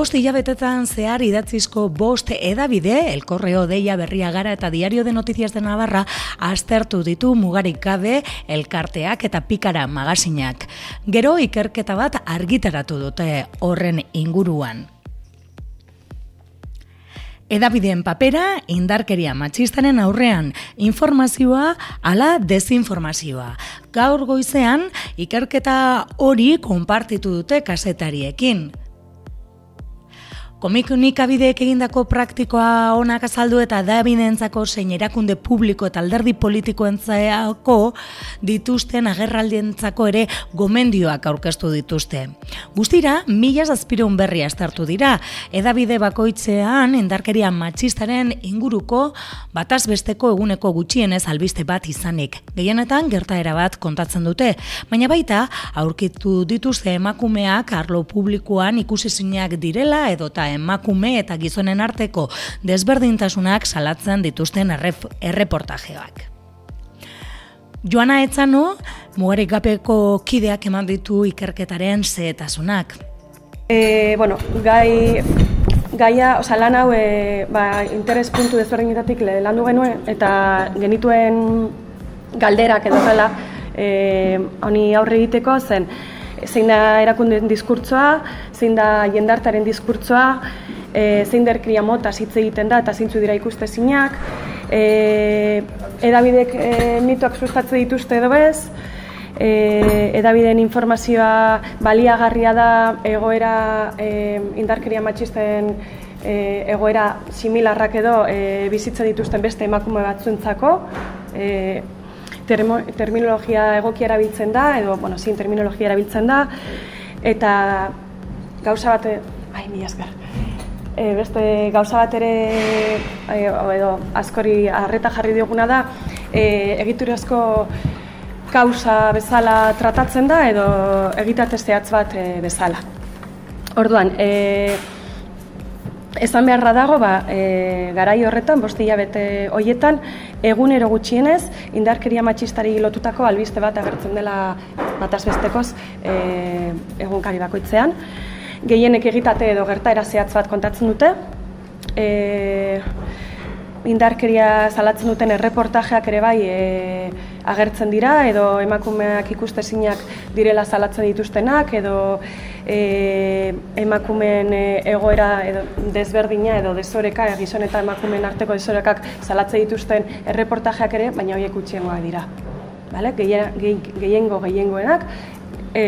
Bost hilabetetan zehar idatzizko bost edabide, el korreo deia berria gara eta diario de noticias de Navarra, aztertu ditu mugarik gabe elkarteak eta pikara magazinak. Gero ikerketa bat argitaratu dute horren inguruan. Edabideen papera, indarkeria matxistaren aurrean, informazioa ala desinformazioa. Gaur goizean, ikerketa hori konpartitu dute kasetariekin. Komikunik egindako praktikoa onak azaldu eta da ebidentzako zein erakunde publiko eta alderdi politikoentzako dituzten agerraldientzako ere gomendioak aurkeztu dituzte. Guztira, mila zazpireun berria estartu dira, edabide bakoitzean indarkeria matxistaren inguruko bataz besteko eguneko gutxienez albiste bat izanik. Gehienetan gertaera bat kontatzen dute, baina baita aurkitu dituzte emakumeak arlo publikoan ikusizinak direla edota emakume eta gizonen arteko desberdintasunak salatzen dituzten erreportajeak. Joana Etzano, mugarik gapeko kideak eman ditu ikerketaren zehetasunak. E, bueno, gai, gaia, oza, lan hau, e, ba, interes puntu desberdinetatik landu genuen, eta genituen galderak edo zela, e, honi aurre egiteko zen, zein da erakundeen diskurtsoa, zein da jendartaren diskurtsoa, e, zein derkria mota hitz egiten da eta zeintzu dira ikuste zinak, e, edabidek e, mitoak sustatzen dituzte edo bez, e, edabideen informazioa baliagarria da egoera e, indarkeria matxisten e, egoera similarrak edo e, bizitzen dituzten beste emakume batzuentzako, e, terminologia egokia erabiltzen da, edo, bueno, zin terminologia erabiltzen da, eta gauza bat, ai, mi esker, e, beste gauza bat ere, e, edo, askori harreta jarri dioguna da, e, egiturazko gauza bezala tratatzen da, edo egitatesteatz bat e, bezala. Orduan, e, Esan beharra dago, ba, e, garai horretan, bostila bete hoietan, egunero gutxienez, indarkeria matxistari lotutako albiste bat agertzen dela bataz bestekoz e, egunkari bakoitzean. Gehienek egitate edo gertaera zehatz bat kontatzen dute. E, indarkeria salatzen duten erreportajeak ere bai e, agertzen dira edo emakumeak ikustezinak direla salatzen dituztenak edo e, emakumeen e, egoera edo desberdina edo desoreka gizon eta emakumeen arteko desorekak salatzen dituzten erreportajeak ere baina horiek utxiengoa dira. Vale? Gehiengo gehiengoenak e,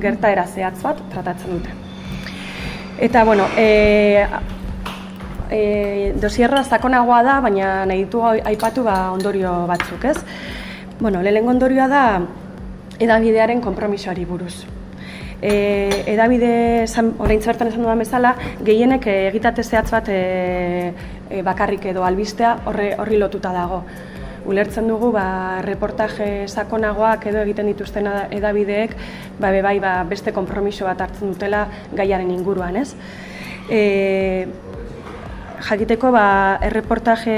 gertaera zehatz bat tratatzen dute. Eta bueno, e, e, dosierra zakonagoa da, baina nahi ditu aipatu ba, ondorio batzuk, ez? Bueno, lehenengo ondorioa da edabidearen konpromisoari buruz. E, edabide, orain zertan esan dudan bezala, gehienek egitate zehatz bat e, e, bakarrik edo albistea horri, horri lotuta dago. Ulertzen dugu, ba, reportaje sakonagoak edo egiten dituzten edabideek, ba, bai, ba, beste konpromiso bat hartzen dutela gaiaren inguruan, ez? E, jakiteko ba, erreportaje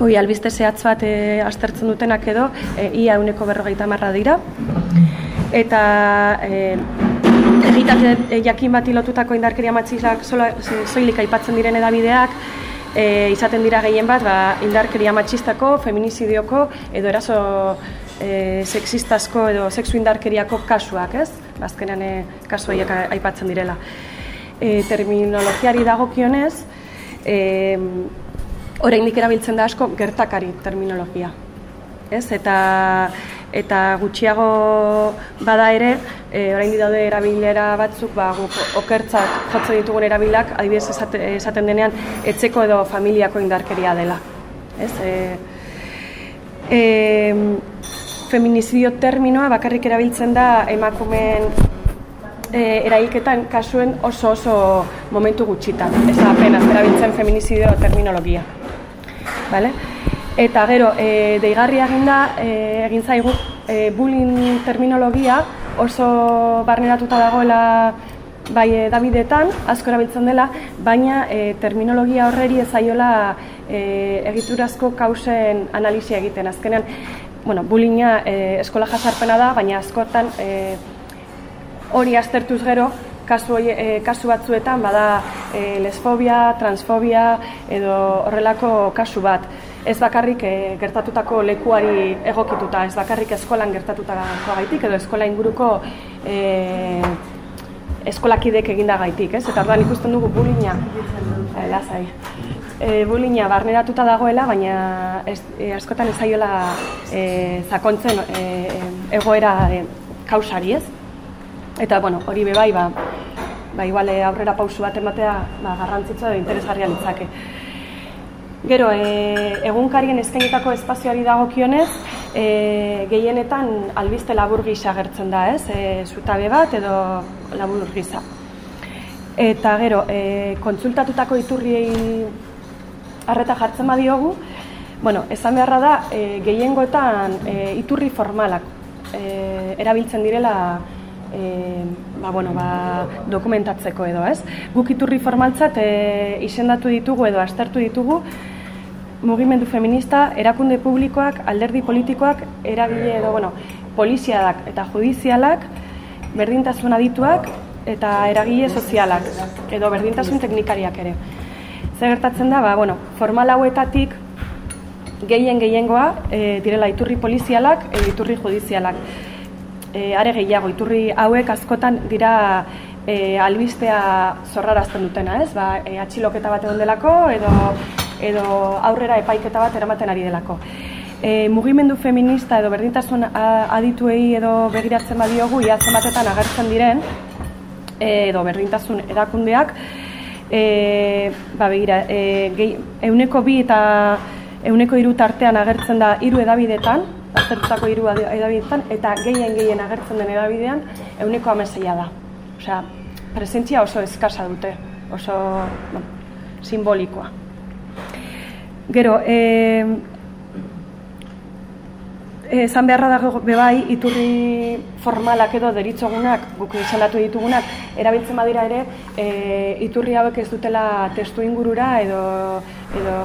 hoi albiste zehatz bat e, aztertzen dutenak edo e, ia uneko berrogeita marra dira. Eta e, egitate e, jakin bat lotutako indarkeria matxizak zoilik aipatzen diren edabideak, e, izaten dira gehien bat ba, indarkeria matxistako, feminizidioko edo eraso e, sexistazko edo sexu indarkeriako kasuak, ez? Bazkenean e, kasuaiek aipatzen direla. E, terminologiari dagokionez, e, oraindik erabiltzen da asko gertakari terminologia. Ez? Eta, eta gutxiago bada ere, e, oraindik daude erabilera batzuk, ba, guk okertzak jotzen ditugun erabilak, adibidez esaten denean, etzeko edo familiako indarkeria dela. Ez? E, e, feminizidio terminoa bakarrik erabiltzen da emakumeen e, erailketan kasuen oso oso momentu gutxitan. Ez apenas erabiltzen feminizideo terminologia. Vale? Eta gero, e, deigarria egin da, e, egin zaigu, e, bullying terminologia oso barneratuta dagoela bai Davidetan, asko erabiltzen dela, baina e, terminologia horreri ezaiola e, egiturazko kausen analisia egiten. Azkenean, bueno, bullyinga e, eskola jasarpena da, baina askotan e, hori aztertuz gero, kasu, e, kasu batzuetan bada e, lesfobia, transfobia edo horrelako kasu bat. Ez bakarrik e, gertatutako lekuari egokituta, ez bakarrik eskolan gertatutako gaitik edo eskola inguruko e, eskolakidek eginda gaitik, ez? Eta orduan ikusten dugu bulina, e, lasai, e, bulina barneratuta dagoela, baina ez, e, askotan ez zaiola e, zakontzen e, egoera e, kausari, ez? Eta, bueno, hori bebai, ba, ba, igual aurrera pausu bat ematea ba, garrantzitsua edo interesgarria litzake. Gero, e, egunkarien eskainetako espazioari dagokionez, e, gehienetan albiste labur gisa gertzen da, ez? E, zutabe bat edo labur gisa. Eta gero, e, kontsultatutako iturriei harreta jartzen badiogu, bueno, esan beharra da, e, gehiengoetan e, iturri formalak e, erabiltzen direla e, ba, bueno, ba, dokumentatzeko edo, ez? Guk iturri formaltzat e, izendatu ditugu edo aztertu ditugu mugimendu feminista, erakunde publikoak, alderdi politikoak, eragile edo, bueno, poliziadak eta judizialak, berdintasun adituak eta eragile sozialak edo berdintasun teknikariak ere. Zer gertatzen da, ba, bueno, formal hauetatik gehien gehiengoa e, direla iturri polizialak edo iturri judizialak e, are gehiago iturri hauek askotan dira e, albistea zorrarazten dutena, ez? Ba, e, atxiloketa bat egon delako edo, edo aurrera epaiketa bat eramaten ari delako. E, mugimendu feminista edo berdintasun adituei edo begiratzen badiogu ia zenbatetan agertzen diren e, edo berdintasun erakundeak e, ba begira, e, gehi, euneko bi eta euneko hiru tartean agertzen da hiru edabidetan, aztertutako hiru edabidetan, eta gehien gehien agertzen den edabidean, euneko ameseia da. Osea, presentzia oso eskasa dute, oso bueno, simbolikoa. Gero, e, esan beharra dago bebai, iturri formalak edo deritzogunak, guk izendatu ditugunak, erabiltzen badira ere, e, iturri hauek ez dutela testu ingurura edo, edo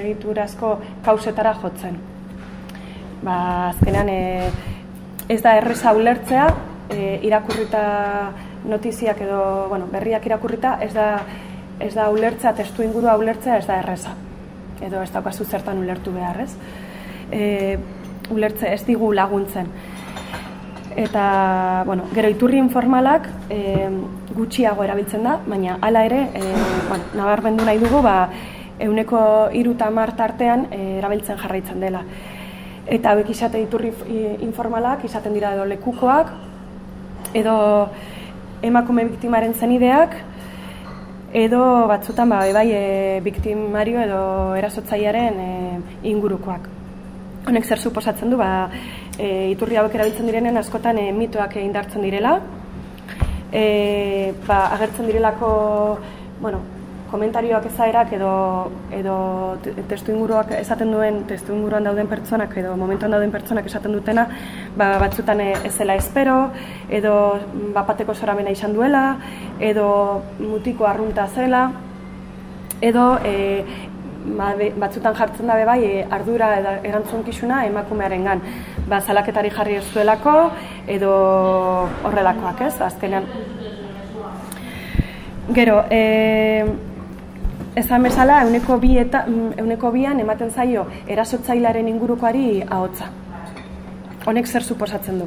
egiturazko kausetara jotzen ba, azkenean e, ez da erreza ulertzea, e, irakurrita notiziak edo bueno, berriak irakurrita, ez da, ez da ulertzea, testu ingurua ulertzea ez da erreza. Edo ez daukazu zertan ulertu behar, ez? E, ulertze ez digu laguntzen. Eta, bueno, gero iturri informalak e, gutxiago erabiltzen da, baina hala ere, e, bueno, nabarmendu nahi dugu, ba, euneko iruta martartean e, erabiltzen jarraitzen dela eta hauek izate iturri informalak, izaten dira edo lekukoak, edo emakume biktimaren zenideak, edo batzutan ba, bai e, biktimario edo erasotzailearen e, ingurukoak. Honek zer suposatzen du, ba, e, iturri hauek erabiltzen direnen askotan e, mitoak indartzen direla, e, ba, agertzen direlako bueno, komentarioak ezaerak edo, edo testu inguruak esaten duen, testu inguruan dauden pertsonak edo momentuan dauden pertsonak esaten dutena, ba, batzutan ez zela espero, edo bapateko zoramena izan duela, edo mutiko arrunta zela, edo e, ba, batzutan jartzen dabe bai e, ardura edo erantzunkizuna emakumearen gan. Ba, zalaketari jarri ez duelako, edo horrelakoak ez, azkenean. Gero, e, Ezan bezala, euneko, bi eta, mm, euneko bian ematen zaio erasotzailaren ingurukoari ahotza. Honek zer suposatzen du?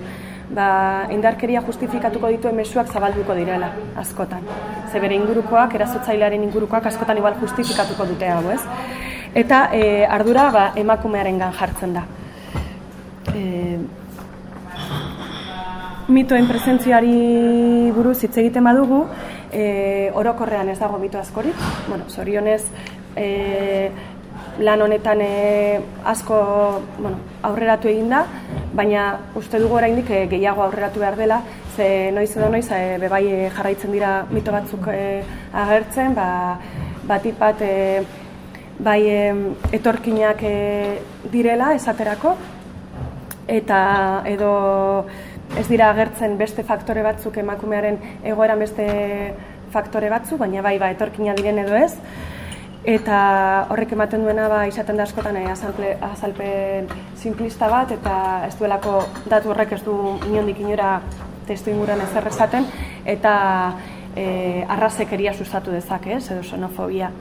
Ba, indarkeria justifikatuko ditu emesuak zabalduko direla, askotan. Ze bere ingurukoak, erasotzailearen ingurukoak askotan igual justifikatuko dute hau, ez? Eta e, ardura ba, emakumearen gan jartzen da. E, mitoen presentziari buruz hitz egiten badugu, e, orokorrean ez dago mito askorik, bueno, zorionez e, lan honetan e, asko bueno, aurreratu egin da, baina uste dugu oraindik e, gehiago aurreratu behar dela, ze noiz edo noiz e, bebai e, jarraitzen dira mito batzuk e, agertzen, ba, batik bat e, bai e, etorkinak e, direla esaterako, eta edo ez dira agertzen beste faktore batzuk emakumearen egoeran beste faktore batzuk, baina bai ba etorkina diren edo ez. Eta horrek ematen duena ba izaten da askotan eh, azalpen simplista bat eta ez duelako datu horrek ez du inondik inora testu inguruan ez esaten eta e, arrazekeria sustatu dezake, ez, edo xenofobia.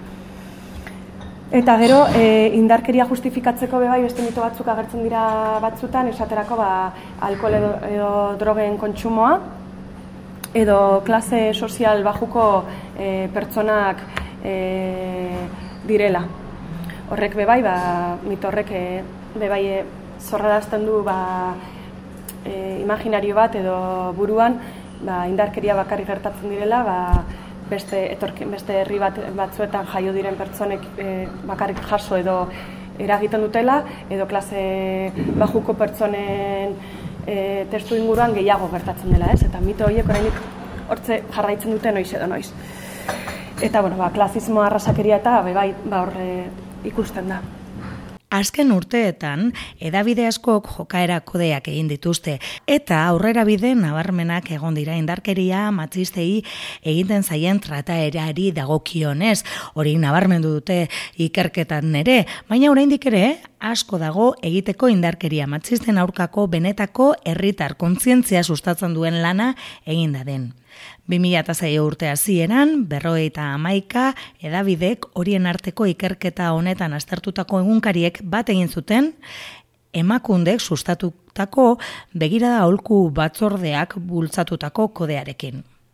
Eta gero, e, indarkeria justifikatzeko bebai beste mito batzuk agertzen dira batzutan, esaterako ba, alkohol edo, edo drogen kontsumoa, edo klase sozial bajuko e, pertsonak e, direla. Horrek bebai, ba, mito horrek e, bebai e, zorradazten du ba, e, imaginario bat edo buruan ba, indarkeria bakarri gertatzen direla, ba, beste etorki, beste herri bat batzuetan jaio diren pertsonek e, bakarrik jaso edo eragiten dutela edo klase bajuko pertsonen e, testu inguruan gehiago gertatzen dela, ez? Eta mito horiek orainik hortze jarraitzen dute noiz edo noiz. Eta bueno, ba, klasismo arrasakeria eta bai, ba hor ikusten da. Azken urteetan, edabide askok jokaera kodeak egin dituzte, eta aurrera bide nabarmenak egon dira indarkeria matxistei egiten zaien trataerari dagokionez, hori nabarmendu dute ikerketan nere, baina oraindik ere, asko dago egiteko indarkeria matxisten aurkako benetako herritar kontzientzia sustatzen duen lana egin da den. 2006 urte hasieran berroi eta amaika edabidek horien arteko ikerketa honetan aztertutako egunkariek bat egin zuten, emakundek sustatutako begirada holku batzordeak bultzatutako kodearekin.